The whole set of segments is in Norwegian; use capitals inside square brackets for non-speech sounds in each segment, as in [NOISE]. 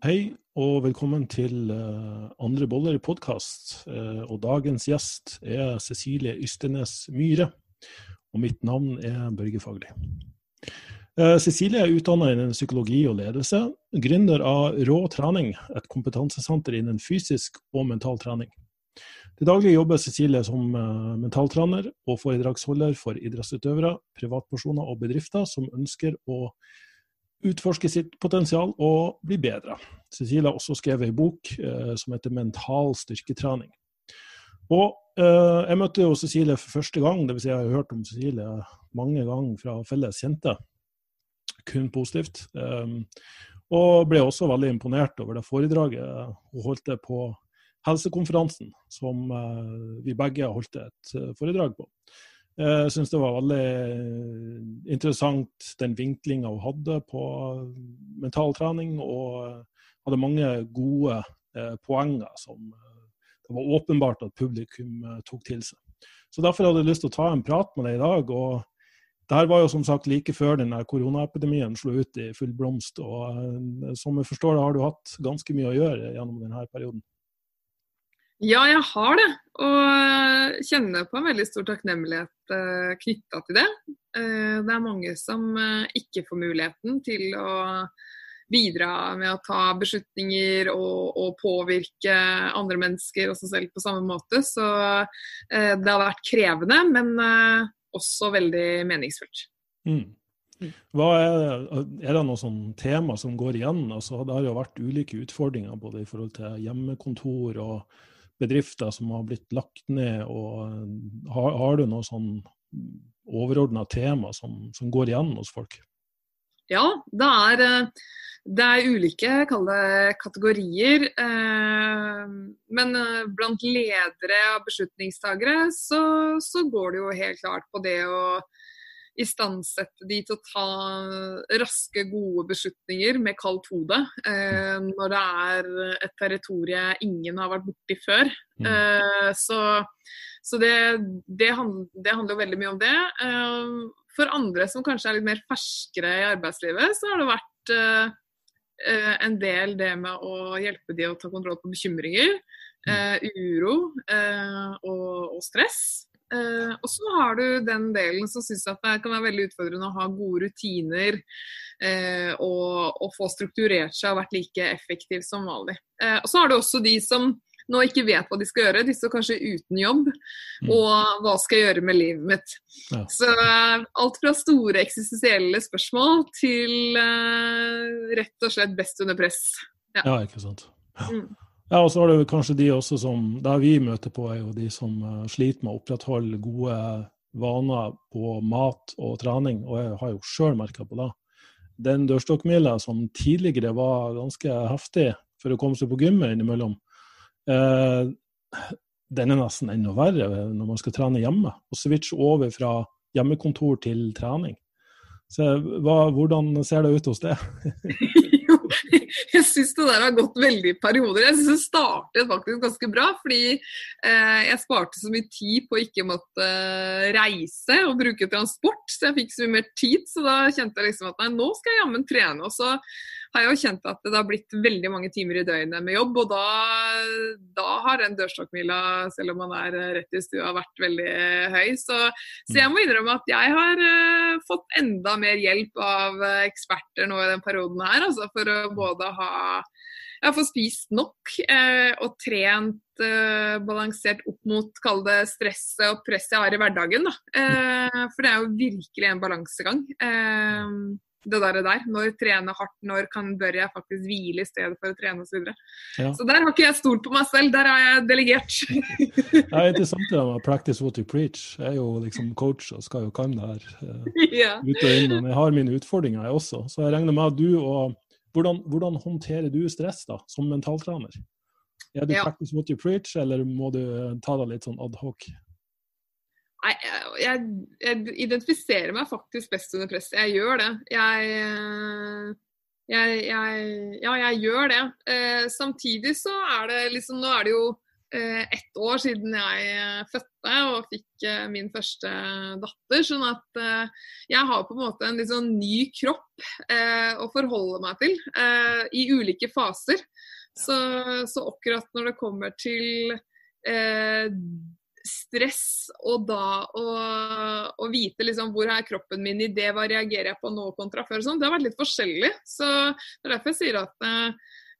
Hei og velkommen til uh, Andre boller podkast. Uh, og dagens gjest er Cecilie Ystenes Myhre. Og mitt navn er Børge Fagli. Uh, Cecilie er utdanna innen psykologi og ledelse. Gründer av Rå trening, et kompetansesenter innen fysisk og mental trening. Til daglig jobber Cecilie som mentaltrener og foredragsholder for idrettsutøvere, privatpersoner og bedrifter som ønsker å utforske sitt potensial og bli bedre. Cecilie har også skrevet en bok eh, som heter 'Mental styrketrening'. Og eh, Jeg møtte jo Cecilie for første gang, dvs. Si jeg har hørt om Cecilie mange ganger fra felles kjente. Kun positivt. Eh, og ble også veldig imponert over det foredraget hun holdt på helsekonferansen, som eh, vi begge holdt et eh, foredrag på. Jeg syns det var veldig interessant den vinklinga hun hadde på mentaltrening, og hadde mange gode eh, poenger som eh, det var åpenbart at publikum eh, tok til seg. Så Derfor hadde jeg lyst til å ta en prat med deg i dag. og det her var jo som sagt like før denne koronaepidemien slo ut i full blomst. og Som jeg forstår det, har du hatt ganske mye å gjøre gjennom denne perioden? Ja, jeg har det. Og kjenner på en veldig stor takknemlighet uh, knytta til det. Uh, det er mange som uh, ikke får muligheten til å bidra med å ta beslutninger og, og påvirke andre mennesker og seg selv på samme måte. Så eh, det har vært krevende, men også veldig meningsfullt. Mm. Hva er, er, det noe sånn tema som går igjen? Altså, det har jo vært ulike utfordringer både i forhold til hjemmekontor og bedrifter som har blitt lagt ned, og eh, har, har du noe sånn overordna tema som, som, går igjen hos folk? Ja, det er, eh, det er ulike kategorier. Eh, men blant ledere og beslutningstagere så, så går det jo helt klart på det å istandsette de til å ta raske, gode beslutninger med kaldt hode. Eh, når det er et territorium ingen har vært borti før. Mm. Eh, så, så det, det, handler, det, handler, jo veldig mye om det. Eh, for andre som kanskje er litt mer ferskere i arbeidslivet, så har det vært eh, eh, en del det med å hjelpe de å ta kontroll på bekymringer, mm. eh, uro og, og stress. Uh, og så har du den delen som syns at det kan være veldig utfordrende å ha gode rutiner uh, og, og, få strukturert seg og vært like effektiv som vanlig. Uh, og så har du også de som nå ikke vet hva de skal gjøre, de står kanskje uten jobb. Mm. Og hva skal jeg gjøre med livet mitt? Ja. Så alt fra store eksistensielle spørsmål til rett og slett best under press. Ja, ja ikke sant. Ja. Mm. Ja, og så har du kanskje de også som Det vi møter på, er jo de som uh, sliter med å opprettholde gode vaner på mat og trening, og jeg har jo sjøl merka på det. Den dørstokkmila som tidligere var ganske heftig for å komme seg på gymmet innimellom, eh, den er nesten enda verre når man skal trene hjemme. Og switche over fra hjemmekontor til trening. Så hva, Hvordan ser det ut hos deg? [LAUGHS] [LAUGHS] jeg syns det der har gått veldig i perioder. Jeg syns det startet faktisk ganske bra, fordi eh, jeg sparte så mye tid på å ikke måtte eh, reise og bruke transport, så jeg fikk så mye mer tid. Så da kjente jeg liksom at nei, nå skal jeg jammen trene. Og så har jeg jo kjent at det har blitt veldig mange timer i døgnet med jobb, og da, da har den dørstokkmila, selv om man er rett i stua, vært veldig høy. Så, så jeg må innrømme at jeg har uh, fått enda mer hjelp av uh, eksperter nå i den perioden her, altså for å både ha jeg fått spist nok eh, og trent eh, balansert opp mot kall det stresset og presset jeg har i hverdagen. Eh, for det er jo virkelig en balansegang. Eh, det der, der. Når trene hardt, når kan, bør jeg faktisk hvile i stedet for å trene osv. Så, videre. ja. så der har ikke jeg stolt på meg selv, der har jeg delegert. [LAUGHS] ja, er interessant det med 'practice what you preach'. Jeg er jo liksom coach og skal jo kan det her uh, ja. ut og inn. Men jeg har mine utfordringer, jeg også. Så jeg regner med at du og Hvordan, hvordan håndterer du stress da, som mentaltrener? Er du ja. 'practice what you preach', eller må du ta det litt sånn adhoc? Nei, jeg, jeg, identifiserer meg faktisk best under press. Jeg gjør det. Jeg, jeg, jeg Ja, jeg gjør det. Eh, samtidig så er det liksom Nå er det jo eh, ett år siden jeg eh, fødte og fikk eh, min første datter. Sånn at eh, jeg har på en måte en litt sånn ny kropp eh, å forholde meg til eh, i ulike faser. Så, så, akkurat når det kommer til stress og da å, vite liksom hvor er kroppen min i det, hva reagerer jeg på nå kontra før, sånn, det har vært litt forskjellig. Så det er derfor jeg sier at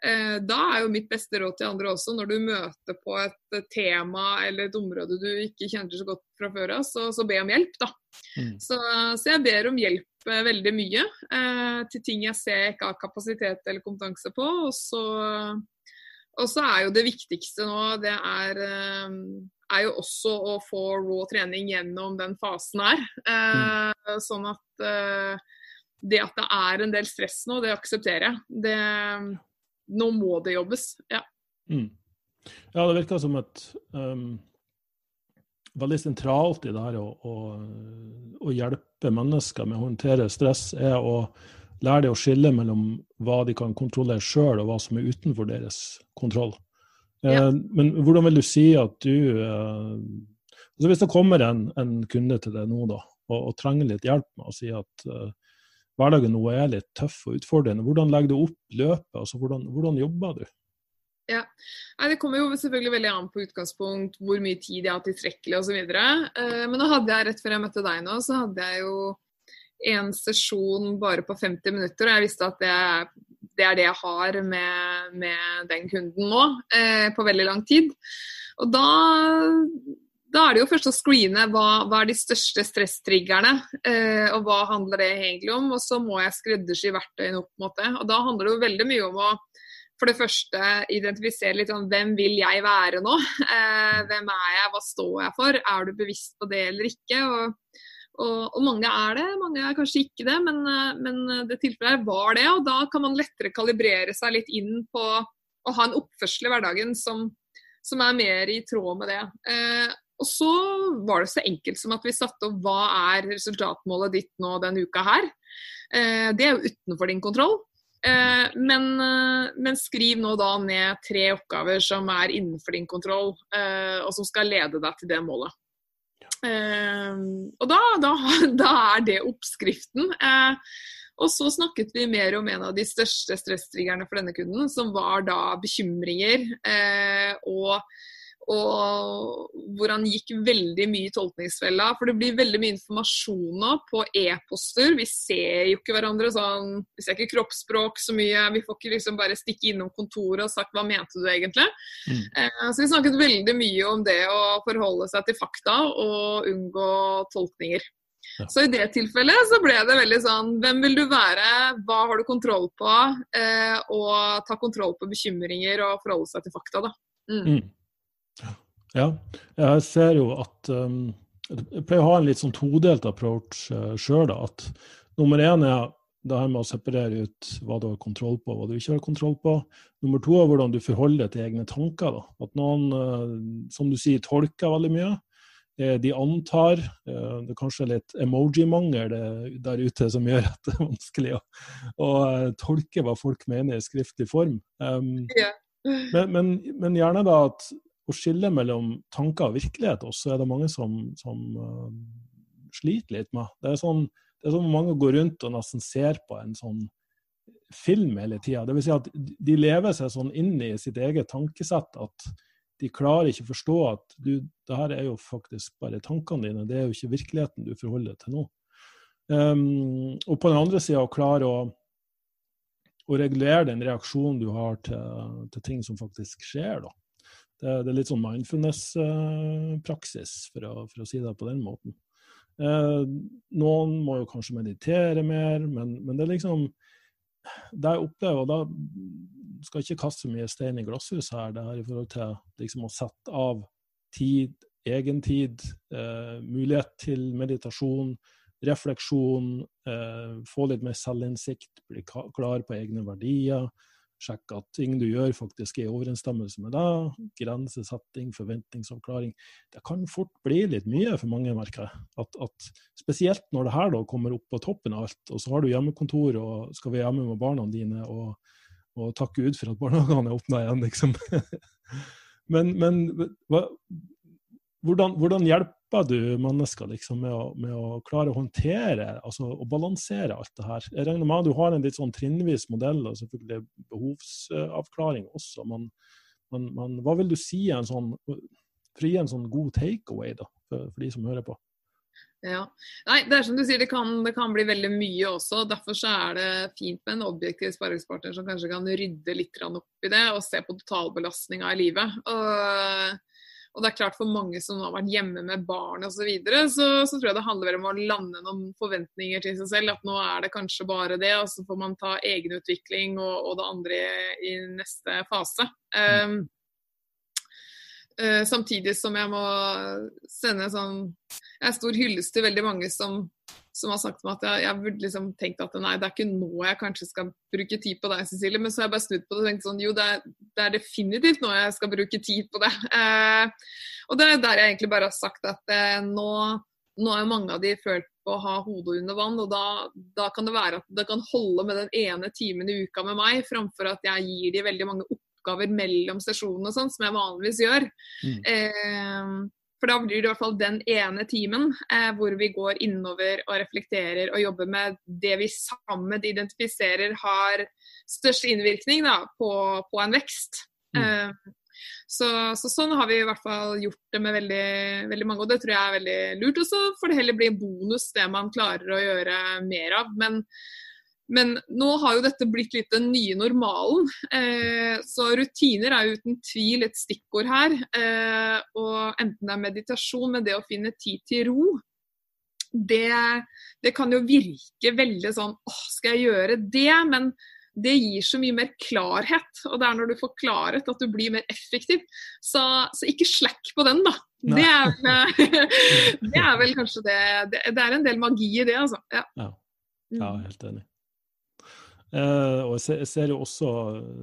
Eh, da er jo mitt beste råd til andre også, når du møter på et tema eller et område du ikke kjenner så godt fra før av, så, så, be om hjelp, da. Mm. Så, så, jeg ber om hjelp eh, veldig mye eh, til ting jeg ser jeg ikke har kapasitet eller kompetanse på. Og så, og så er jo det viktigste nå, det er, eh, er, jo også å få raw trening gjennom den fasen her. Mm. Sånn at eh, det at det er en del stress nå, det aksepterer jeg. Det nå må det jobbes. Ja. Mm. ja det virker som et um, veldig sentralt i det her å, å, å, hjelpe mennesker med å håndtere stress, er å lære dem å skille mellom hva de kan kontrollere sjøl, og hva som er utenfor deres kontroll. Ja. Uh, men hvordan vil du si at du uh, altså Hvis det kommer en, en, kunde til deg nå da, og, og, trenger litt hjelp med å si at uh, hverdagen nå er litt tøff og utfordrende. Hvordan legger du opp løpet? Altså, hvordan, hvordan jobber du? Ja, Det kommer jo selvfølgelig veldig an på utgangspunkt, hvor mye tid jeg har tilstrekkelig osv. Uh, men nå hadde jeg rett før jeg møtte deg nå, så hadde jeg jo en sesjon bare på 50 minutter. Og jeg visste at det, det er det jeg har med, med den kunden nå, eh, på veldig lang tid. Og da da er det jo først å screene hva, hva er de største stresstriggerne, eh, og hva handler det egentlig om. Og så må jeg skreddersy verktøyene opp. Måte. Og da handler det jo veldig mye om å for det første identifisere litt sånn hvem vil jeg være nå? [LAUGHS] Eh, hvem er jeg, hva står jeg for? Er du bevisst på det eller ikke? Og, og, og mange er det, mange er kanskje ikke det, men, eh, men det tilfellet var det. Og da kan man lettere kalibrere seg litt inn på å ha en oppførsel i hverdagen som, som er mer i tråd med det. Eh, og så var det så enkelt som at vi satte opp hva er resultatmålet ditt nå denne uka her. Eh, det er jo utenfor din kontroll. Eh, men, eh, men, skriv nå da ned tre oppgaver som er innenfor din kontroll, eh, og som skal lede deg til det målet. Eh, og da, da, [LAUGHS] da, er det oppskriften. Eh, og så snakket vi mer om en av de største stresstriggerne for denne kunden, som var da bekymringer og og hvor han gikk veldig mye i tolkningsfella. For det blir veldig mye informasjon nå på e-poster. Vi ser jo ikke hverandre sånn Vi ser ikke kroppsspråk så mye. Vi får ikke liksom bare stikke innom kontoret og sagt 'hva mente du egentlig'? Mm. Eh, så vi snakket veldig mye om det å forholde seg til fakta og unngå tolkninger. Ja. Så i det tilfellet så ble det veldig sånn Hvem vil du være? Hva har du kontroll på? Eh, og ta kontroll på bekymringer og forholde seg til fakta, da. Mm. Mm. Ja, jeg ser jo at um, Jeg pleier å ha en litt sånn todelt approach uh, sjøl. At nummer én er det her med å separere ut hva du har kontroll på, hva du ikke har kontroll på. Nummer to er hvordan du forholder deg til egne tanker. Da. At noen, uh, som du sier, tolker veldig mye. Eh, de antar. Det er kanskje litt emoji-mangel der ute som gjør at det er vanskelig å, å uh, tolke hva folk mener i skriftlig form. Um, yeah. men, men, men, gjerne da at å skille mellom tanker og virkelighet også er det mange som, som uh, sliter litt med. Det er, sånn, det er sånn mange går rundt og nesten ser på en sånn film hele tida. Dvs. Si at de lever seg sånn inn i sitt eget tankesett at de klarer ikke å forstå at du, det her er jo faktisk bare tankene dine, det er jo ikke virkeligheten du forholder deg til nå. Um, og på den andre sida å klare å, å, regulere den reaksjonen du har til, til ting som faktisk skjer. da. Det, det er litt sånn mindfulness-praksis, for, for, å si det på den måten. Eh, noen må jo kanskje meditere mer, men, men det er liksom Det jeg opplever, og da skal jeg ikke kaste mye stein i glasshuset her, det her i forhold til liksom, å sette av tid, egentid, eh, mulighet til meditasjon, refleksjon, eh, få litt mer selvinnsikt, bli klar på egne verdier sjekke at ting du gjør faktisk er i overensstemmelse med deg. Grensesetting, forventningsavklaring. Det kan fort bli litt mye for mange, merker jeg. At, at, spesielt når det her da kommer opp på toppen av alt, og så har du hjemmekontor og skal være hjemme med barna dine og, og takke Gud for at barnehagene er åpna igjen, liksom. [LAUGHS] men, men hva, hvordan, hvordan, hjelper du mennesker liksom, med, å, med, å, klare å håndtere altså, og balansere alt det her? Jeg regner med at du har en litt sånn trinnvis modell og selvfølgelig behovsavklaring også. Men, men, men, hva vil du si en sånn, for å gi en sånn god takeaway da, for, for de som hører på? Ja. Nei, det er som du sier, det kan, det kan, bli veldig mye også. Derfor så er det fint med en objektiv sparringspartner som kanskje kan rydde litt opp i det og se på totalbelastninga i livet. Og, og, det er klart For mange som har vært hjemme med barn osv., så, videre, så så tror jeg det handler om å lande noen forventninger til seg selv. At nå er det kanskje bare det, og så får man ta egenutvikling og, og det andre i, i neste fase. Um, uh, samtidig som jeg må sende sånn jeg er stor hyllest til veldig mange som, som har sagt meg at jeg, jeg burde liksom tenkt at nei, det er ikke nå jeg kanskje skal bruke tid på deg, Cecilie. Men så har jeg bare snudd på det og tenkt sånn jo, det er, det er definitivt nå jeg skal bruke tid på det. Eh, og det er der jeg egentlig bare har sagt at eh, nå, nå er mange av de følt på å ha hodet under vann, og da, da, kan det være at det kan holde med den ene timen i uka med meg, framfor at jeg gir de veldig mange oppgaver mellom sesjonene, sånn, som jeg vanligvis gjør. Mm. Eh, for da blir det i hvert fall den ene timen eh, hvor vi går innover og reflekterer og jobber med det vi sammen identifiserer har størst innvirkning da, på, på, en vekst. Mm. Eh, så, så, sånn har vi i hvert fall gjort det med veldig, veldig mange, og det tror jeg er veldig lurt. Og så får det heller bli en bonus det man klarer å gjøre mer av. Men men nå har jo dette blitt litt den nye normalen. Eh, så rutiner er uten tvil et stikkord her. Eh, og enten det er meditasjon, men det å finne tid til ro, det, det kan jo virke veldig sånn åh, skal jeg gjøre det? Men det gir så mye mer klarhet. Og det er når du får klarhet at du blir mer effektiv. Så, så ikke slack på den, da. Det er, [LAUGHS] det er, vel kanskje det, det er en del magi i det, altså. Ja, ja. ja helt enig. Eh, og jeg ser, jo også eh,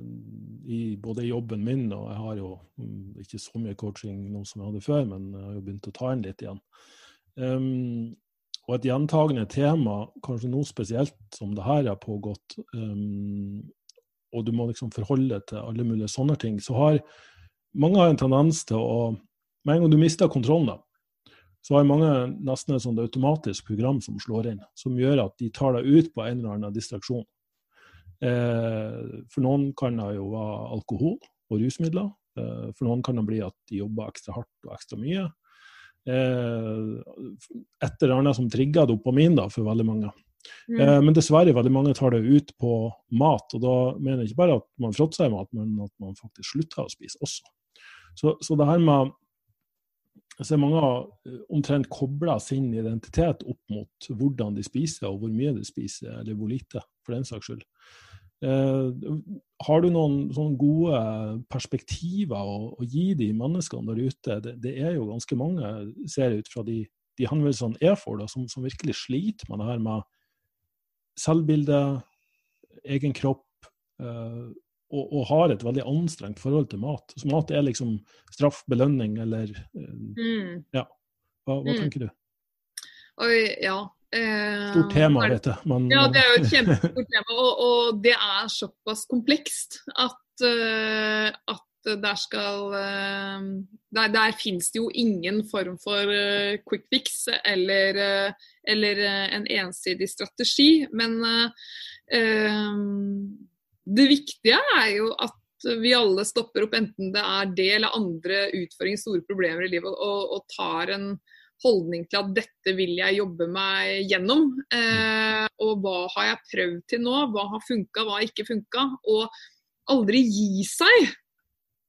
i både jobben min, og jeg har jo um, ikke så mye coaching nå som jeg hadde før, men jeg har jo begynt å ta inn litt igjen. Um, og et gjentagende tema, kanskje noe spesielt som det her har pågått, um, og du må liksom forholde deg til alle mulige sånne ting, så har mange har en tendens til å Med en gang du mister kontrollen, da, så har mange nesten et sånt automatisk program som slår inn, som gjør at de tar deg ut på en eller annen distraksjon. Eh, for noen kan det jo være alkohol og rusmidler. Eh, for noen kan det bli at de jobber ekstra hardt og ekstra mye. Eh, et eller annet som trigger dopamin da, for veldig mange. Mm. Men dessverre, veldig mange tar det ut på mat. Og da mener jeg ikke bare at man fråtser i mat, men at man faktisk slutter å spise også. Så, så det her med jeg ser mange omtrent kobler sin identitet opp mot hvordan de spiser, og hvor mye de spiser, eller hvor lite, for den saks skyld. Eh, har du noen sånne gode perspektiver å, å, gi de menneskene der ute? Det, det, er jo ganske mange, ser ut fra de, de henvendelsene jeg får, da, som, som, virkelig sliter med det her med selvbilde, egen kropp, eh, og, og, har et veldig anstrengt forhold til mat. Så mat er liksom straff, belønning eller eh, mm. Ja. Hva, hva mm. tenker du? Oi, ja. Eh, stort tema, vet du. Man, ja, det er jo et [LAUGHS] kjempestort tema. Og, og, det er såpass komplekst at, uh, at der skal uh, Der, der fins det jo ingen form for quick fix eller, eller en ensidig strategi. Men det viktige er jo at vi alle stopper opp, enten det er det eller andre utfordringer, store problemer i livet, og, og tar en holdning til at dette vil jeg jobbe meg gjennom. Eh, og hva har jeg prøvd til nå? Hva har funka, hva har ikke funka? Og aldri gi seg.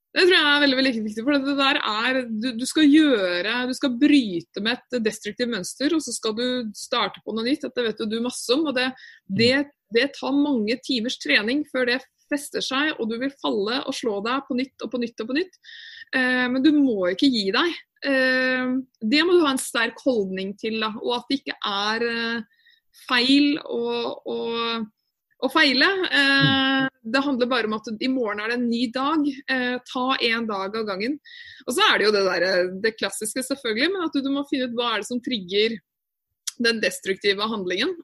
Det tror jeg er veldig, veldig viktig. for det der er, du, du, skal gjøre, du skal bryte med et destruktivt mønster, og så skal du starte på noe nytt. Dette vet du masse om. og det, det, det tar mange timers trening før det fester seg, og du vil falle og slå deg på nytt og på nytt og på nytt. Eh, men du må ikke gi deg. Eh, det må du ha en sterk holdning til, da, og at det ikke er eh, feil å, å, å feile. Mm. Det handler bare om at i morgen er det en ny dag. Ta én dag av gangen. Og så er det jo det, der, det klassiske, selvfølgelig, men at du, du, må finne ut hva er det som trigger den destruktive handlingen.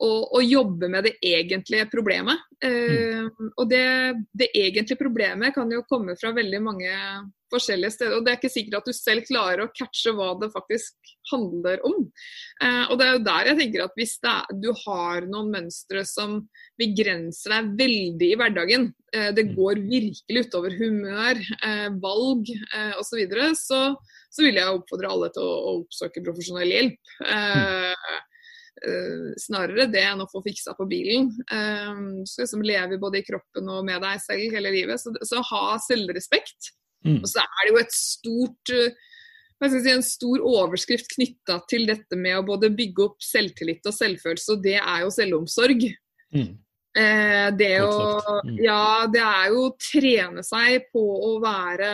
Og, og, jobbe med det egentlige problemet. Mm. og det, det, egentlige problemet kan jo komme fra veldig mange forskjellige steder. og Det er ikke sikkert at du selv klarer å catche hva det faktisk handler om. Uh, og Det er jo der jeg tenker at hvis er, du har noen mønstre som begrenser deg veldig i hverdagen, uh, det mm. går virkelig utover humør, valg uh, osv., så, videre, så så vil jeg oppfordre alle til å, å oppsøke profesjonell hjelp. Mm. Uh, snarere det enn å få fiksa på bilen. Uh, du skal liksom leve både i kroppen og med deg selv hele livet. Så, så ha selvrespekt. Mm. Og så er det jo et stort uh, si, en stor overskrift knytta til dette med å både bygge opp selvtillit og selvfølelse, og det er jo selvomsorg. Mm. Eh, det å mm. Ja, det er jo å trene seg på å være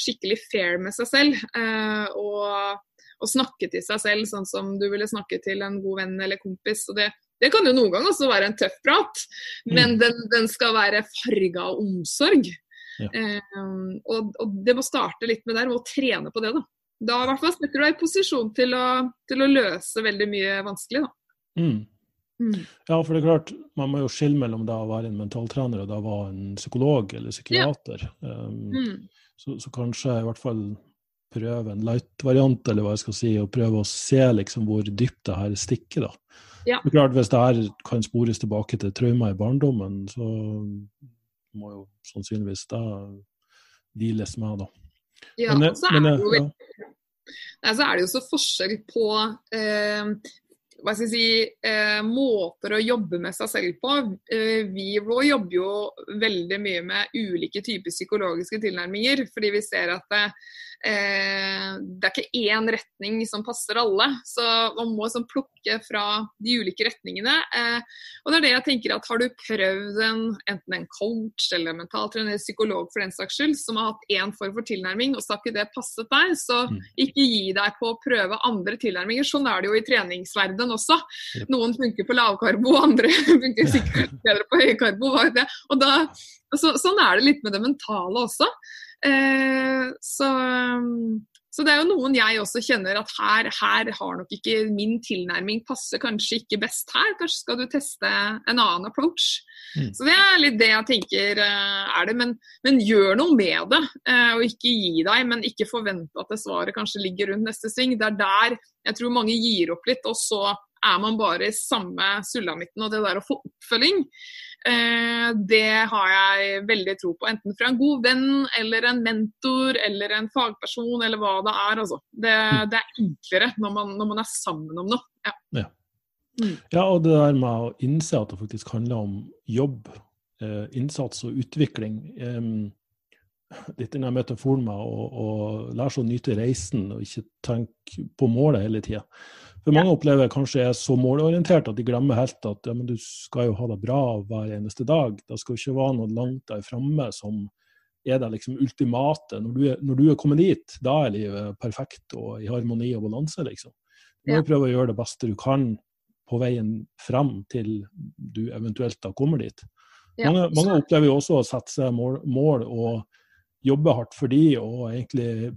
skikkelig fair med seg selv. Eh, og, og, snakke til seg selv sånn som du ville snakke til en god venn eller kompis. og det, det kan jo noen ganger også være en tøff prat, mm. men den, den skal være farga av omsorg. Ja. Eh, og, og, det må starte litt med der, med å trene på det. Da Da i hvert fall setter du deg i posisjon til å, til å løse veldig mye vanskelig. da. Mm. Mm. Ja, for det er klart, man må jo skille mellom da å være en mentaltrener og da være en psykolog eller psykiater. Ja. Um, mm. så, så, kanskje i hvert fall prøve en light-variant, eller hva jeg skal si, og prøve å se liksom hvor dypt det her stikker. da. Ja. Det er klart, Hvis det her kan spores tilbake til traumer i barndommen, så må jo sannsynligvis det deales med, da. Ja, men, så er, men, det jo, ja. så er det jo så forskjell på eh, hva skal jeg si, eh, måter å jobbe med seg selv på. Eh, vi jobber jo veldig mye med ulike typer psykologiske tilnærminger, fordi vi ser at det, eh, det er ikke én retning som passer alle. Så man må sånn plukke fra de ulike retningene. Eh, og det er det jeg tenker at Har du prøvd en, enten en coach eller en mentaltrener eller psykolog for den saks skyld, som har hatt én form for tilnærming, og så har ikke det passet deg, så mm. ikke gi deg på å prøve andre tilnærminger. Sånn er det jo i treningsverdenen også. Noen funker på lavkarbo, [LAUGHS] andre funker sikkert bedre på høykarbo. Og da, så, sånn er det litt med det mentale også. Eh, så, så, det er jo noen jeg også kjenner at her, her, har nok ikke min tilnærming passer kanskje ikke best her. Kanskje skal du teste en annen approach. Mm. Så det er litt det jeg tenker eh, er det. Men, men gjør noe med det. Eh, og ikke gi deg, men ikke forvente at det svaret kanskje ligger rundt neste sving. Det er der jeg tror mange gir opp litt, og så er man bare i samme sulamitten. Og det der å få oppfølging Eh, det har jeg veldig tro på. Enten fra en god venn eller en mentor eller en fagperson eller hva det er. Altså. Det, mm. det er enklere når man, når man, er sammen om noe. Ja. Ja. Mm. ja. og det der med å innse at det faktisk handler om jobb, eh, innsats og utvikling. Eh, litt den metaforen med å, og, lære seg å nyte reisen og ikke tenke på målet hele tida. For mange ja. opplever kanskje er så målorientert at de glemmer helt at ja, du skal jo ha det bra hver eneste dag. Det skal ikke være noe langt der framme som er det liksom ultimate. Når du, er, når du, er, kommet dit, da er livet perfekt og i harmoni og balanse, liksom. Du må ja. prøve å gjøre det beste du kan på veien frem til du eventuelt da kommer dit. Ja. Mange, mange, opplever jo også å sette seg mål, mål og jobbe hardt for de, og egentlig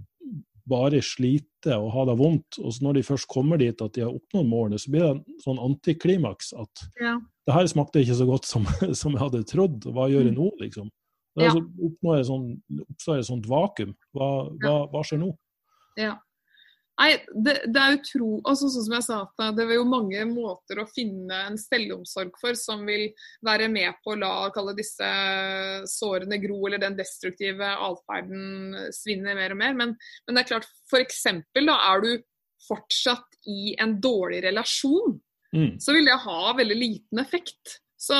bare slite og ha det vondt. Og så når de først kommer dit at de har oppnådd målene, så blir det en sånn antiklimaks. At ja. det her smakte ikke så godt som, [LAUGHS] som, jeg hadde trodd, hva gjør jeg nå, liksom? Da ja. oppstår et sånt vakuum. Hva, hva, hva skjer nå? Ja. Nei, det, det, er utro... Altså, sånn som jeg sa, det er jo mange måter å finne en selvomsorg for som vil være med på å la disse sårene gro, eller den destruktive atferden svinne mer og mer. Men, men det er klart, f.eks. da er du fortsatt i en dårlig relasjon, mm. så vil det ha veldig liten effekt. Så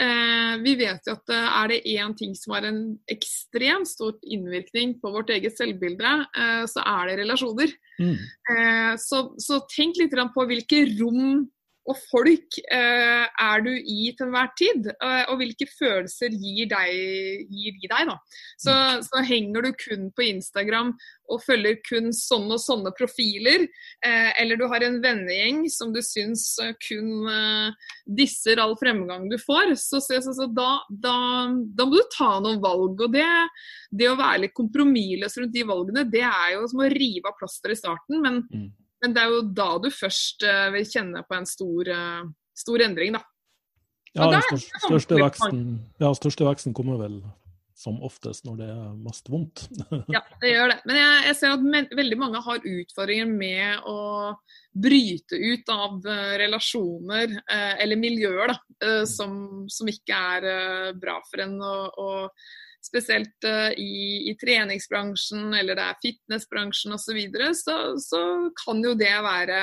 eh, vi vet jo at eh, er det én ting som har en ekstremt stor innvirkning på vårt eget selvbilde, eh, så er det relasjoner. Mm. Eh, så, så, tenk litt på hvilke rom og folk eh, er du i til enhver tid? Eh, og hvilke følelser gir, deg, gir de deg, da? Så, mm. så, henger du kun på Instagram og følger kun sånne og sånne profiler, eh, eller du har en vennegjeng som du syns eh, kun eh, disser all fremgang du får, så, så, så da, da, da, må du ta noen valg. Og det, det å være litt kompromissløs rundt de valgene, det er jo som å rive av plasteret i starten. men mm men det er jo da du først uh, vil kjenne på en stor, uh, stor endring, da. Ja, den største, største, veksten, ja, største veksten kommer vel som oftest når det er mest vondt. [LAUGHS] ja, det gjør det. Men jeg, jeg ser at men, veldig mange har utfordringer med å bryte ut av uh, relasjoner eller miljøer da, uh, som, som, ikke er bra for en. Og, og spesielt i, i, treningsbransjen eller det er fitnessbransjen osv., så, videre, så så kan jo det være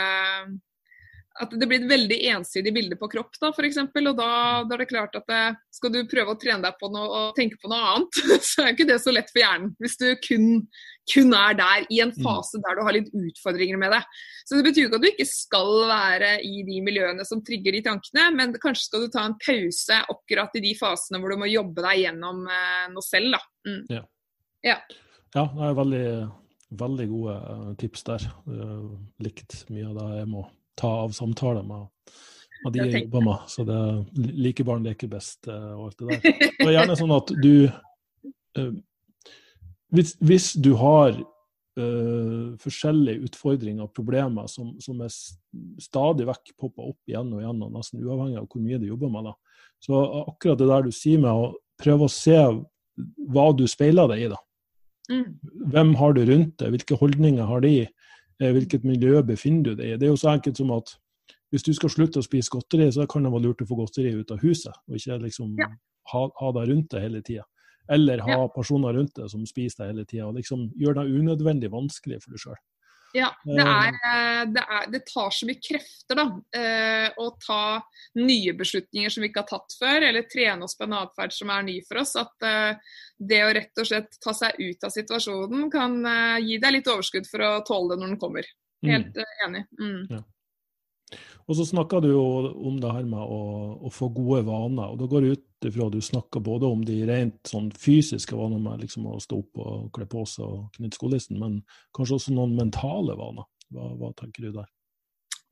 at det blir et veldig ensidig bilde på kropp, da, f.eks. Og da, da, er det klart at det, skal du prøve å trene deg på noe og tenke på noe annet, [LAUGHS] så er ikke det så lett for hjernen. Hvis du kun, kun er der i en mm. fase der du har litt utfordringer med det. Så det betyr ikke at du ikke skal være i de miljøene som trigger de tankene, men kanskje skal du ta en pause akkurat i de fasene hvor du må jobbe deg gjennom eh, noe selv, da. Mm. Ja. ja. ja. det er veldig, veldig gode eh, tips der. Likt mye av det jeg må ta av samtaler med, av de jeg, jobber med. Så det er like barn leker best eh, og alt det der. [LAUGHS] Det er gjerne sånn at du hvis, hvis, du har uh, forskjellige utfordringer og problemer som, som er stadig vekk popper opp igjen og igjen, og nesten uavhengig av hvor mye du jobber med, da. så akkurat det der du sier med å prøve å se hva du speiler deg i, da. Mm. Hvem har du rundt deg, hvilke holdninger har de? Eh, hvilket miljø befinner du deg i. Det er jo så enkelt som at hvis du skal slutte å spise godteri, så kan det være lurt å få godteri ut av huset, og ikke liksom ja. ha, ha deg rundt deg hele tida. Eller ha ja. personer rundt deg som spiser deg hele tida, liksom gjør det unødvendig vanskelig for deg sjøl. Ja, det, er, eh, det, er, det, tar så mye krefter da, eh, å ta nye beslutninger som vi ikke har tatt før, eller trene oss på en atferd som er ny for oss. At eh, det å rett og slett ta seg ut av situasjonen kan eh, gi deg litt overskudd for å tåle det når den kommer. Mm. Helt mm. enig. Mm. Ja. Og så snakka du jo om det her med å, å, få gode vaner. og Da går det ut ifra at du snakker både om de rent sånn fysiske vanene med liksom å stå opp og kle på seg og knytte skolissen, men kanskje også noen mentale vaner. Hva, hva tenker du der?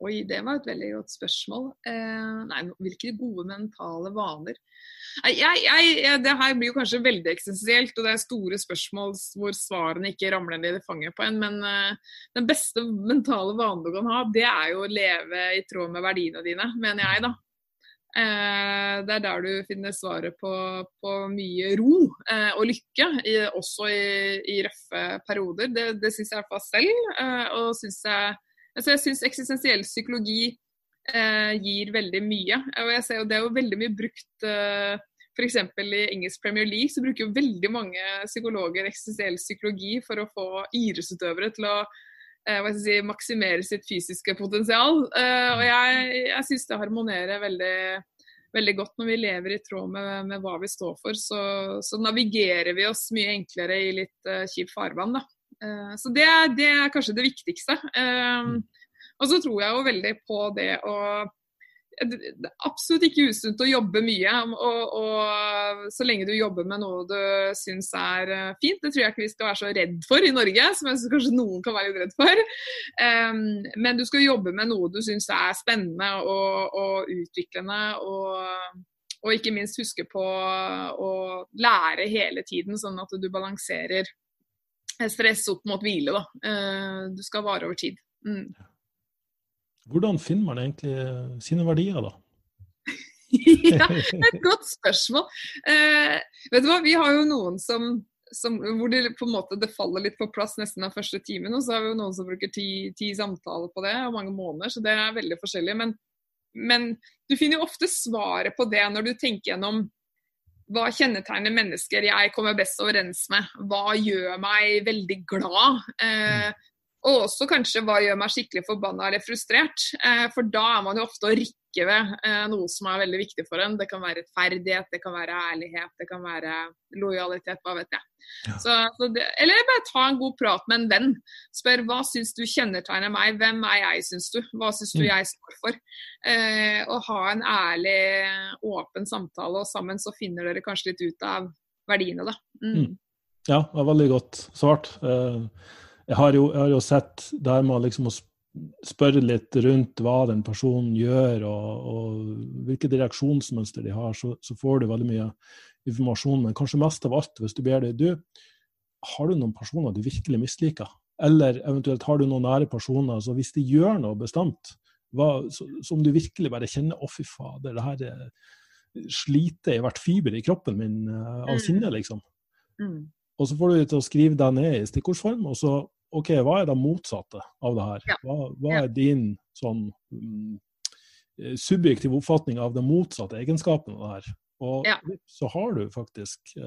Oi, det var et veldig godt spørsmål. Eh, nei, hvilke gode mentale vaner? Jeg, jeg, det her blir jo kanskje veldig eksistensielt, og det er store spørsmål hvor svarene ikke ramler ned i fanget på en. Men eh, den beste mentale vanen du kan ha, det er jo å leve i tråd med verdiene dine, mener jeg, da. Eh, det er der du finner svaret på, på mye ro uh, og lykke, i, også i, i, røffe perioder. Det, det syns jeg i hvert fall selv. og synes jeg Altså, jeg syns eksistensiell psykologi eh, gir veldig mye. Og jeg ser jo Det er jo veldig mye brukt eh, F.eks. i engelsk Premier League så bruker jo veldig mange psykologer eksistensiell psykologi for å få idrettsutøvere til å eh, si, maksimere sitt fysiske potensial. Eh, og jeg, jeg syns det harmonerer veldig, veldig godt når vi lever i tråd med, med hva vi står for. Så, så, navigerer vi oss mye enklere i litt uh, kjipt farvann. da. Eh, så det, det, er kanskje det viktigste. Eh, mm. Og så tror jeg jo veldig på det å det er absolutt ikke usunt å jobbe mye. Og, og, så lenge du jobber med noe du syns er eh, fint. Det tror jeg ikke vi skal være så redd for i Norge, som jeg synes kanskje noen kan være litt redd for. Um, men du skal jobbe med noe du syns er spennende og, og utviklende. Og, og, ikke minst huske på å lære hele tiden, sånn at du balanserer stress opp mot hvile. Da. Eh, du skal vare over tid. Mm. Hvordan finner man egentlig sine verdier, da? [LAUGHS] ja, et godt spørsmål. Eh, vet du hva, vi har jo noen som, som, hvor det på en måte det faller litt på plass nesten den første timen. Og så har vi jo noen som bruker ti, ti samtaler på det, og mange måneder. Så det er veldig forskjellig. Men, men du finner jo ofte svaret på det når du tenker gjennom hva kjennetegner mennesker jeg kommer best overens med? Hva gjør meg veldig glad? Eh, og også kanskje hva gjør meg skikkelig forbanna eller frustrert? Eh, for da er man jo ofte og rikke rokke ved eh, noe som er veldig viktig for en. Det kan være rettferdighet, det kan være ærlighet, det kan være lojalitet, hva vet jeg. Ja. Så, så det, eller bare ta en god prat med en venn. Spør hva syns du kjennetegner meg, hvem er jeg, syns du? Hva syns du mm. jeg står for? Eh, og ha en ærlig, åpen samtale, og sammen så finner dere kanskje litt ut av verdiene, da. Mm. Mm. Ja, det var veldig godt svart. Eh, jeg har jo, jeg har jo sett der med liksom å spørre litt rundt hva den personen gjør, og, og hvilket reaksjonsmønster de har, så, så, får du veldig mye informasjon. Men kanskje mest av alt, hvis du ber det, du, har du noen personer du virkelig misliker? Eller eventuelt har du noen nære personer, så hvis de gjør noe bestemt, hva, så, som du virkelig bare kjenner 'Å, fy fader, det her er sliter i hvert fiber i kroppen min uh, av Mm. sinne, liksom. Mm. Og så får du til å skrive deg ned i stikkordsform, og så OK, hva er det motsatte av det her? Hva, hva er din sånn mm, eh, subjektiv oppfatning av den motsatte egenskapen av det her? Og Ja. så har du faktisk eh,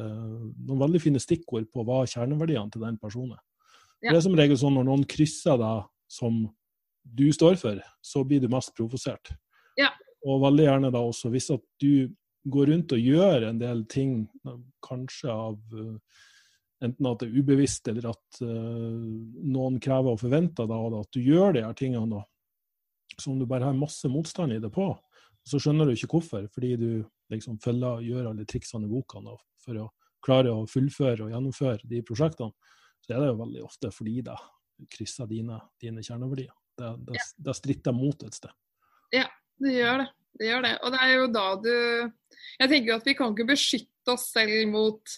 noen veldig fine stikkord på hva kjerneverdiene til den personen er. Ja. Det er som regel sånn når noen krysser deg som du står for, så blir du mest provosert. Ja. Og veldig gjerne da også hvis at du går rundt og gjør en del ting, kanskje av eh, enten at det er ubevisst, eller at eh, noen krever og forventer da, at du gjør de her tingene da, som du bare har masse motstand i det på. Så skjønner du ikke hvorfor, fordi du liksom følger, gjør alle triksene i boka for å klare å fullføre og gjennomføre de prosjektene. Så er det jo veldig ofte fordi det krysser dine, dine kjerneverdier. Det, det, det stritter mot et sted. Ja, Det gjør det. Det gjør det. Og det er jo da du Jeg tenker jo at vi kan ikke beskytte oss selv mot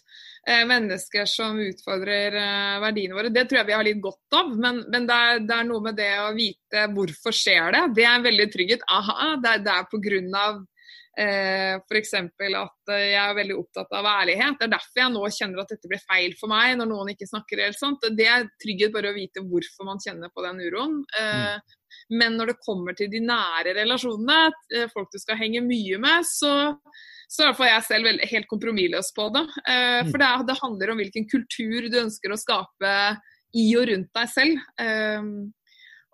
eh, mennesker som utfordrer eh, verdiene våre. Det tror jeg vi har litt godt av, men, men det, er, det, er, noe med det å vite hvorfor skjer det. Det er veldig trygghet. Aha, det, det er på grunn av eh, f.eks. at jeg er veldig opptatt av ærlighet. Det er derfor jeg nå kjenner at dette blir feil for meg når noen ikke snakker helt sant. Det er trygghet bare å vite hvorfor man kjenner på den uroen. Eh, Mm. Men når det kommer til de nære relasjonene, eh, folk du skal henge mye med, så, så er jeg selv veldig, helt kompromissløs på det. Eh, Mm. For det, det handler om hvilken kultur du ønsker å skape i og rundt deg selv. Eh,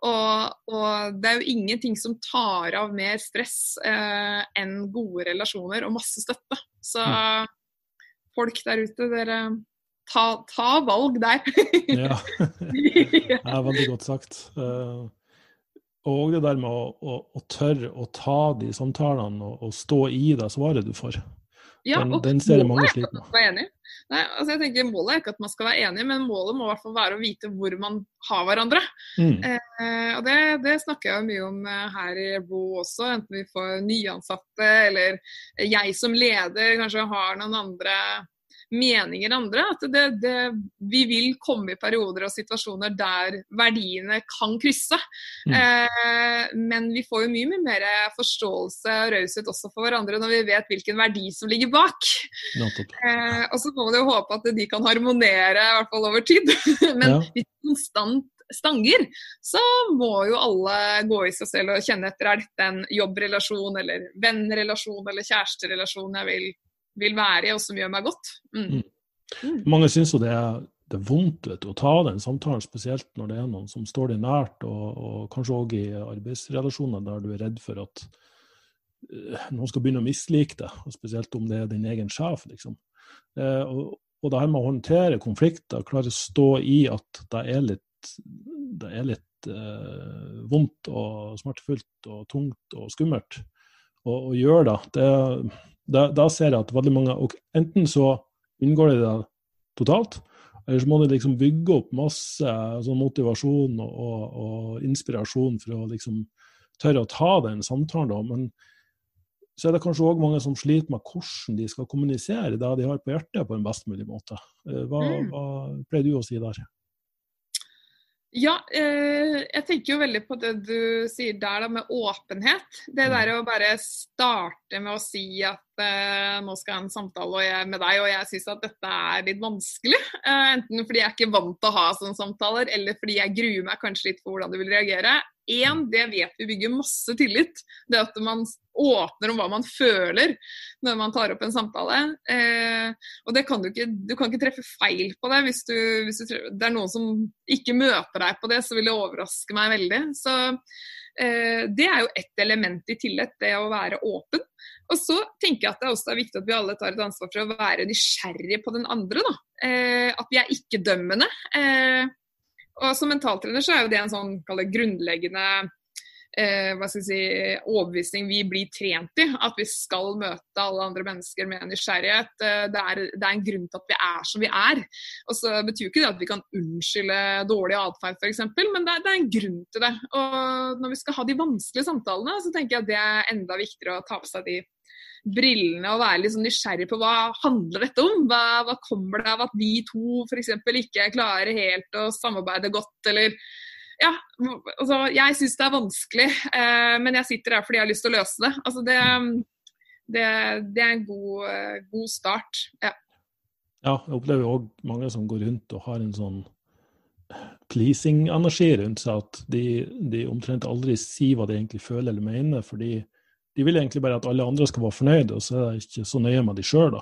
og, og det er jo ingenting som tar av mer stress eh, enn gode relasjoner og masse støtte. Så folk der ute, dere ta, ta valg der. Ja. [LAUGHS] [LAUGHS] Det er veldig godt sagt. Og det der med å, å, å tørre å ta de samtalene og, og stå i det svaret du får. Ja, Den, den ser jeg mange er sliter med. Nei, altså jeg tenker Målet er ikke at man skal være enig, men målet må i hvert fall være å vite hvor man har hverandre. Mm. Eh, og det, det snakker jeg mye om eh, her i Bo også, enten vi får nyansatte eller jeg som leder kanskje har noen andre meninger andre. At det, det, vi vil komme i perioder og situasjoner der verdiene kan krysse. Mm. Eh, men vi får jo mye, mye mer forståelse og raushet også for hverandre når vi vet hvilken verdi som ligger bak. Eh, og så må man jo håpe at de kan harmonere, i hvert fall over tid. [LAUGHS] Men Ja. hvis konstant stanger, så må jo alle gå i seg selv og kjenne etter er dette en jobbrelasjon eller vennrelasjon eller kjæresterelasjon jeg vil, vil være i, og som gjør meg godt. Mm. Mm. Mm. Mange syns jo det er, det er vondt vet å ta den samtalen, spesielt når det er noen som står deg nært, og, og kanskje òg i arbeidsrelasjoner der du er redd for at eh, noen skal begynne å mislike deg, og spesielt om det er din egen sjef. liksom. Eh, og, og det her med å håndtere konflikter, klare å stå i at det er litt, det er litt eh, vondt og smertefullt og tungt og skummelt og å gjøre det, det, da, da ser jeg at veldig mange og Enten så unngår de det totalt, eller så må de liksom bygge opp masse sånn motivasjon og, og, og inspirasjon for å liksom tørre å ta den samtalen. da, men så er det kanskje òg mange som sliter med hvordan de skal kommunisere det de har på hjertet på en best mulig måte. Eh, Hva, Mm. hva pleier du å si der? Ja, eh, jeg tenker jo veldig på det du sier der da, med åpenhet. Det Mm. der å bare starte med å si at eh, nå skal jeg ha en samtale jeg, med deg, og jeg syns at dette er litt vanskelig. Eh, enten fordi jeg er ikke vant til å ha sånne samtaler, eller fordi jeg gruer meg kanskje litt for hvordan du vil reagere. Én, det vet vi bygger masse tillit. Det at man åpner om hva man føler når man tar opp en samtale. Eh, og det kan du ikke, du kan ikke treffe feil på det. Hvis, du, hvis du, det er noen som ikke møter deg på det, så vil det overraske meg veldig. Så det er jo ett element i tillit, det å være åpen. Og så tenker jeg at det også er viktig at vi alle tar et ansvar for å være nysgjerrige på den andre. Da. Eh, at vi er ikke-dømmende. Eh, og som mentaltrener så er jo det en sånn grunnleggende eh, hva skal jeg si, overbevisning vi blir trent i. At vi skal møte alle andre mennesker med nysgjerrighet. Eh, det, er, det er en grunn til at vi er som vi er. Og så betyr ikke det at vi kan unnskylde dårlig atferd f.eks., men det er, det er en grunn til det. Og når vi skal ha de vanskelige samtalene, så tenker jeg at det er enda viktigere å ta på seg de brillene og være litt sånn nysgjerrig på hva handler dette om? Hva, hva kommer det av at vi to f.eks. ikke klarer helt å samarbeide godt, eller ja, altså, jeg syns det er vanskelig, eh, men jeg sitter her fordi jeg har lyst til å løse det. Altså, det, Det, det er en god, god start. Ja. ja jeg opplever òg mange som går rundt og har en sånn pleasing-energi rundt seg, at de, de, omtrent aldri sier hva de egentlig føler eller mener. fordi de vil egentlig bare at alle andre skal være fornøyde, og så er det ikke så nøye med de sjøl.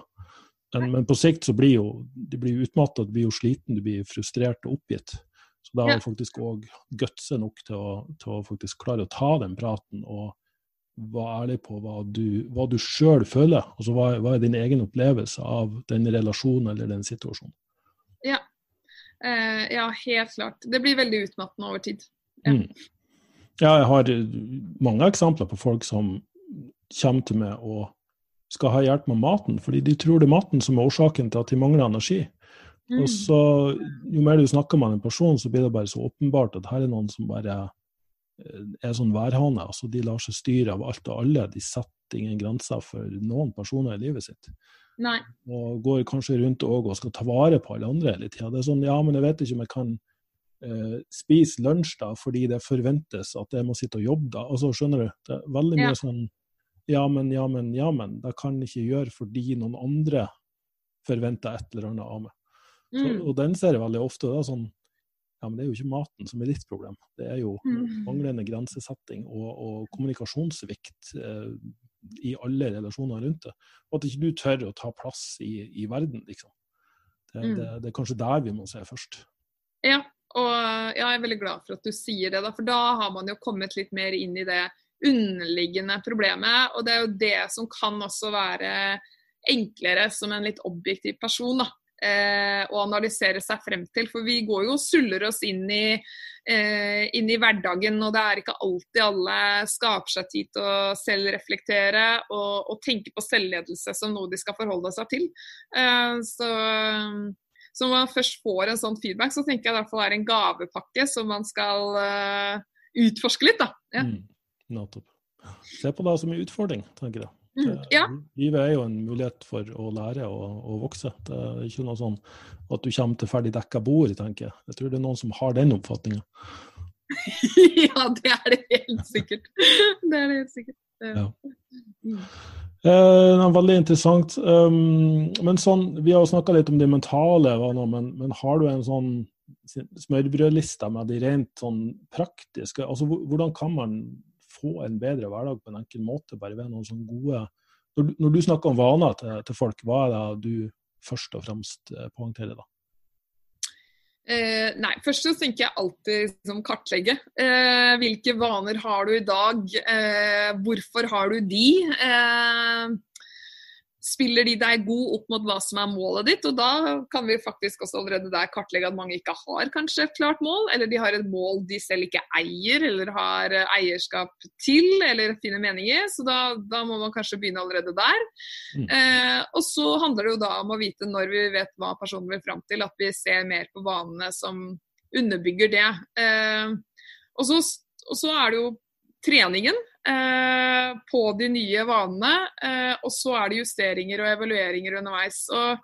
Men, men, på sikt så blir jo de blir utmatta, du blir jo sliten, du blir frustrert og oppgitt. Så da har det faktisk òg gutse nok til å, til å, faktisk klare å ta den praten og være ærlig på hva du, hva du sjøl føler. Altså hva, hva, er din egen opplevelse av den relasjonen eller den situasjonen. Ja, Eh, ja, helt klart. Det blir veldig utmattende over tid. Ja. Mm. ja. jeg har mange eksempler på folk som kommer til meg og skal ha hjelp med maten, fordi de tror det er maten som er årsaken til at de mangler energi. Mm. Og så, Jo mer du snakker med en person, så blir det bare så åpenbart at her er noen som bare eh, er sånn værhane. altså De lar seg styre av alt og alle. De setter ingen grenser for noen personer i livet sitt. Nei. Og går kanskje rundt og, og skal ta vare på alle andre hele tida. Det er sånn, ja, men jeg vet ikke om jeg kan eh, spise lunsj da, fordi det forventes at jeg må sitte og jobbe da. Altså, skjønner du? Det er veldig mye ja. sånn ja, men, ja, men, ja, men. Det kan jeg ikke gjøre fordi noen andre forventer et eller annet av meg. Så, mm. og den ser jeg veldig ofte. Er sånn ja, men det er jo ikke maten som er ditt problem. Det er jo mm. manglende grensesetting og, og kommunikasjonssvikt eh, i alle relasjoner rundt det. Og at ikke du tør å ta plass i, i verden, liksom. Det, mm. det, det, er kanskje der vi må se først. Ja, og jeg er veldig glad for at du sier det, da, for da har man jo kommet litt mer inn i det underliggende problemet. Og det er jo det som kan også være enklere som en litt objektiv person. da, eh, Å analysere seg frem til. For vi går jo og suller oss inn i eh, inn i hverdagen. Og det er ikke alltid alle skaper seg tid til å selvreflektere og, og tenke på selvledelse som noe de skal forholde seg til. Eh, så, så når man først får en sånn feedback, så tenker jeg det er en gavepakke som man skal uh, utforske litt. da. Ja. Mm, Se på det som en utfordring, tenker jeg. Mm, ja. Livet er jo en mulighet for å lære og, og, vokse. Det er ikke noe sånn at du kommer til ferdig dekka bord, tenker jeg. Jeg tror det er noen som har den oppfatninga. [LAUGHS] ja, det er det helt sikkert. Det er det helt sikkert. Ja. Mm. Eh, veldig interessant. Um, men sånn, Vi har jo snakka litt om de mentale, men, men, har du en sånn smørbrødliste med de rent sånn praktiske altså Hvordan kan man få en bedre hverdag på en enkel måte, bare ved noen sånne gode Når du, når du snakker om vaner til, til, folk, hva er det du først og fremst eh, poengterer da? Eh, nei, først så tenker jeg alltid som kartlegge. Eh, hvilke vaner har du i dag? Eh, hvorfor har du de? Spiller de deg god opp mot hva som er målet ditt. Og da kan vi faktisk også allerede der kartlegge at mange ikke har kanskje et klart mål, eller de har et mål de selv ikke eier eller har eierskap til eller finner mening i. Så da, da må man kanskje begynne allerede der. Mm. Eh, og så handler det jo da om å vite når vi vet hva personen vil fram til, at vi ser mer på vanene som underbygger det. Eh, og, så, og så er det jo treningen på de nye vanene. Eh, og så er det justeringer og evalueringer underveis. Og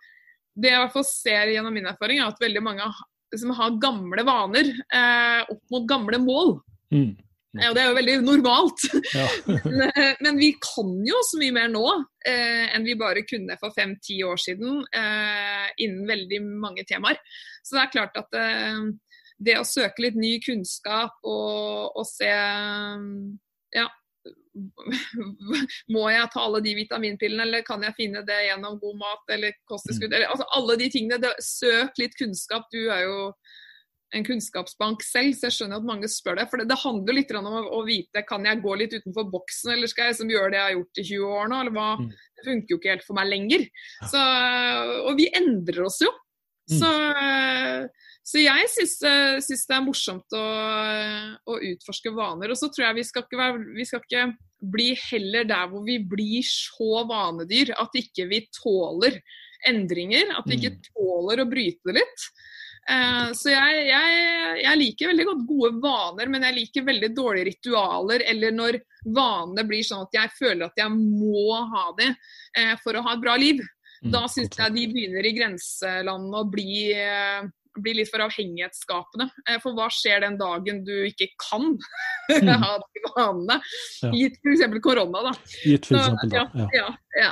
det jeg i hvert fall ser gjennom min erfaring, er at veldig mange som har gamle vaner eh, opp mot gamle mål. Mm. Ja, det er jo veldig normalt. [LAUGHS] Ja. [LAUGHS] men, eh, men, vi kan jo så mye mer nå eh, enn vi bare kunne for fem-ti år siden eh, innen veldig mange temaer. Så det er klart at eh, det å søke litt ny kunnskap og, og se ja, [LAUGHS] må jeg ta alle de vitaminpillene, eller kan jeg finne det gjennom god mat eller kosttilskudd? Mm. altså alle de tingene. Det, søk litt kunnskap. Du er jo en kunnskapsbank selv, så jeg skjønner at mange spør deg. For det, det handler litt om å, å, vite kan jeg gå litt utenfor boksen, eller skal jeg som gjøre det jeg har gjort i 20 år nå? eller hva? Mm. Det funker jo ikke helt for meg lenger. Så, og vi endrer oss jo. Mm. Så så jeg syns, eh, det er morsomt å, å, utforske vaner. Og så tror jeg vi skal, være, vi skal, ikke bli heller der hvor vi blir så vanedyr at ikke vi tåler endringer. At vi ikke mm. tåler å bryte det litt. Eh, så jeg, jeg, jeg, liker veldig godt gode vaner, men jeg liker veldig dårlige ritualer. Eller når vanene blir sånn at jeg føler at jeg må ha det eh, for å ha et bra liv. Mm, da syns jeg de begynner i grenselandet å bli bli, litt for avhengighetsskapende. Eh, for hva skjer den dagen du ikke kan [LAUGHS] Mm. ha de vanene? Ja. Gitt f.eks. korona, da. Gitt for eksempel, da. ja, Ja. ja, ja.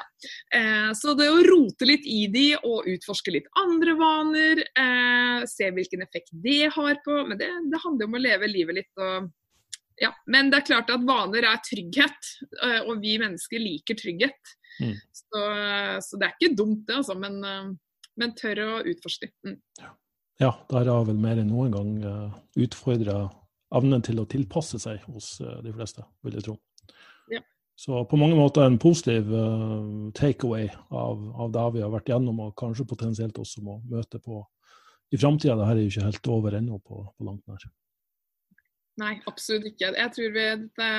Eh, så det å rote litt i de og utforske litt andre vaner, eh, se hvilken effekt det har på Men det, det handler om å leve livet litt og ja. Men det er klart at vaner er trygghet, eh, og vi mennesker liker trygghet. Mm. Så, så det er ikke dumt, det, altså. Men, eh, men tør å utforske. Mm. Ja, der har vel mer enn noen gang uh, utfordra evnen til å tilpasse seg hos eh, de fleste, vil jeg tro. Ja. Så på mange måter en positiv uh, takeaway av, av det vi har vært gjennom, og kanskje potensielt også må møte på i framtida. Dette er jo ikke helt over ennå på, på langt nær. Nei, absolutt ikke. Jeg tror vi, dette,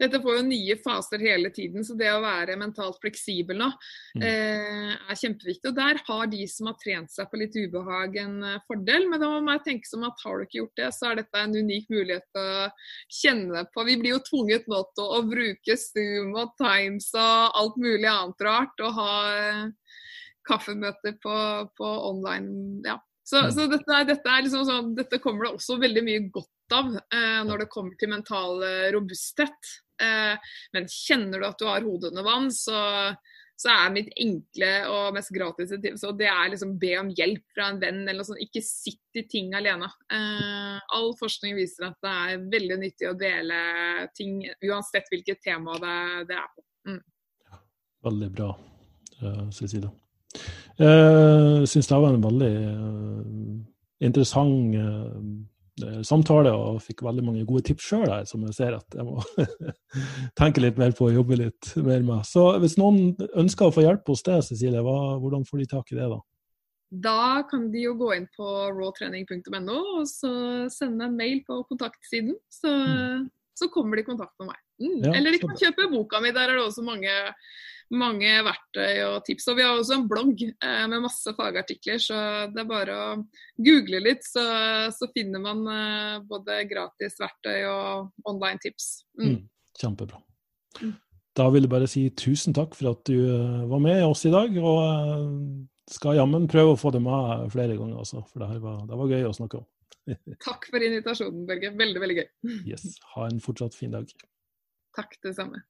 dette får jo nye faser hele tiden, så det å være mentalt fleksibel nå Mm. eh, er kjempeviktig. Og der har de som har trent seg på litt ubehag en eh, fordel, men da må jeg tenke som at har du ikke gjort det, så er dette en unik mulighet til å kjenne på. Vi blir jo tvunget nå til å, å bruke Zoom og Times og alt mulig annet rart, og ha eh, kaffemøter på, på online. ja. Så, Mm. så dette, er- dette, er liksom sånn, dette kommer det også veldig mye godt av eh, når det kommer til mental eh, robusthet. Eh, men kjenner du at du har hodet under vann, så, så er mitt enkle og mest gratis tips og det er liksom be om hjelp fra en venn. eller sånn. Ikke sitt i ting alene. Eh, all forskning viser at det er veldig nyttig å dele ting, uansett hvilket tema det, det er på. Veldig bra, uh, Cecilie. Jeg syns det var en veldig eh, interessant eh, samtale, og fikk veldig mange gode tips sjøl som jeg ser at jeg må [LAUGHS] tenke litt mer på og jobbe litt mer med. Så hvis noen ønsker å få hjelp hos deg, Cecilie, hvordan får de tak i det da? Da kan de jo gå inn på rawtrening.no og så sende en mail på kontaktsiden. Så, så kommer de i kontakt med meg. Mm. Ja, Eller de kan kjøpe boka mi, der er det også mange, mange verktøy og tips. Og vi har også en blogg eh, med masse fagartikler, så det er bare å google litt, så, så finner man eh, både gratis verktøy og online tips. Mm. Mm, kjempebra. Mm. Da vil jeg bare si tusen takk for at du eh, var med oss i dag, og eh, skal jammen prøve å få det med flere ganger, altså, for det var, det var gøy å snakke om. Takk for invitasjonen, Børge. Veldig, veldig gøy. Yes. Ha en fortsatt fin dag. Takk, det samme.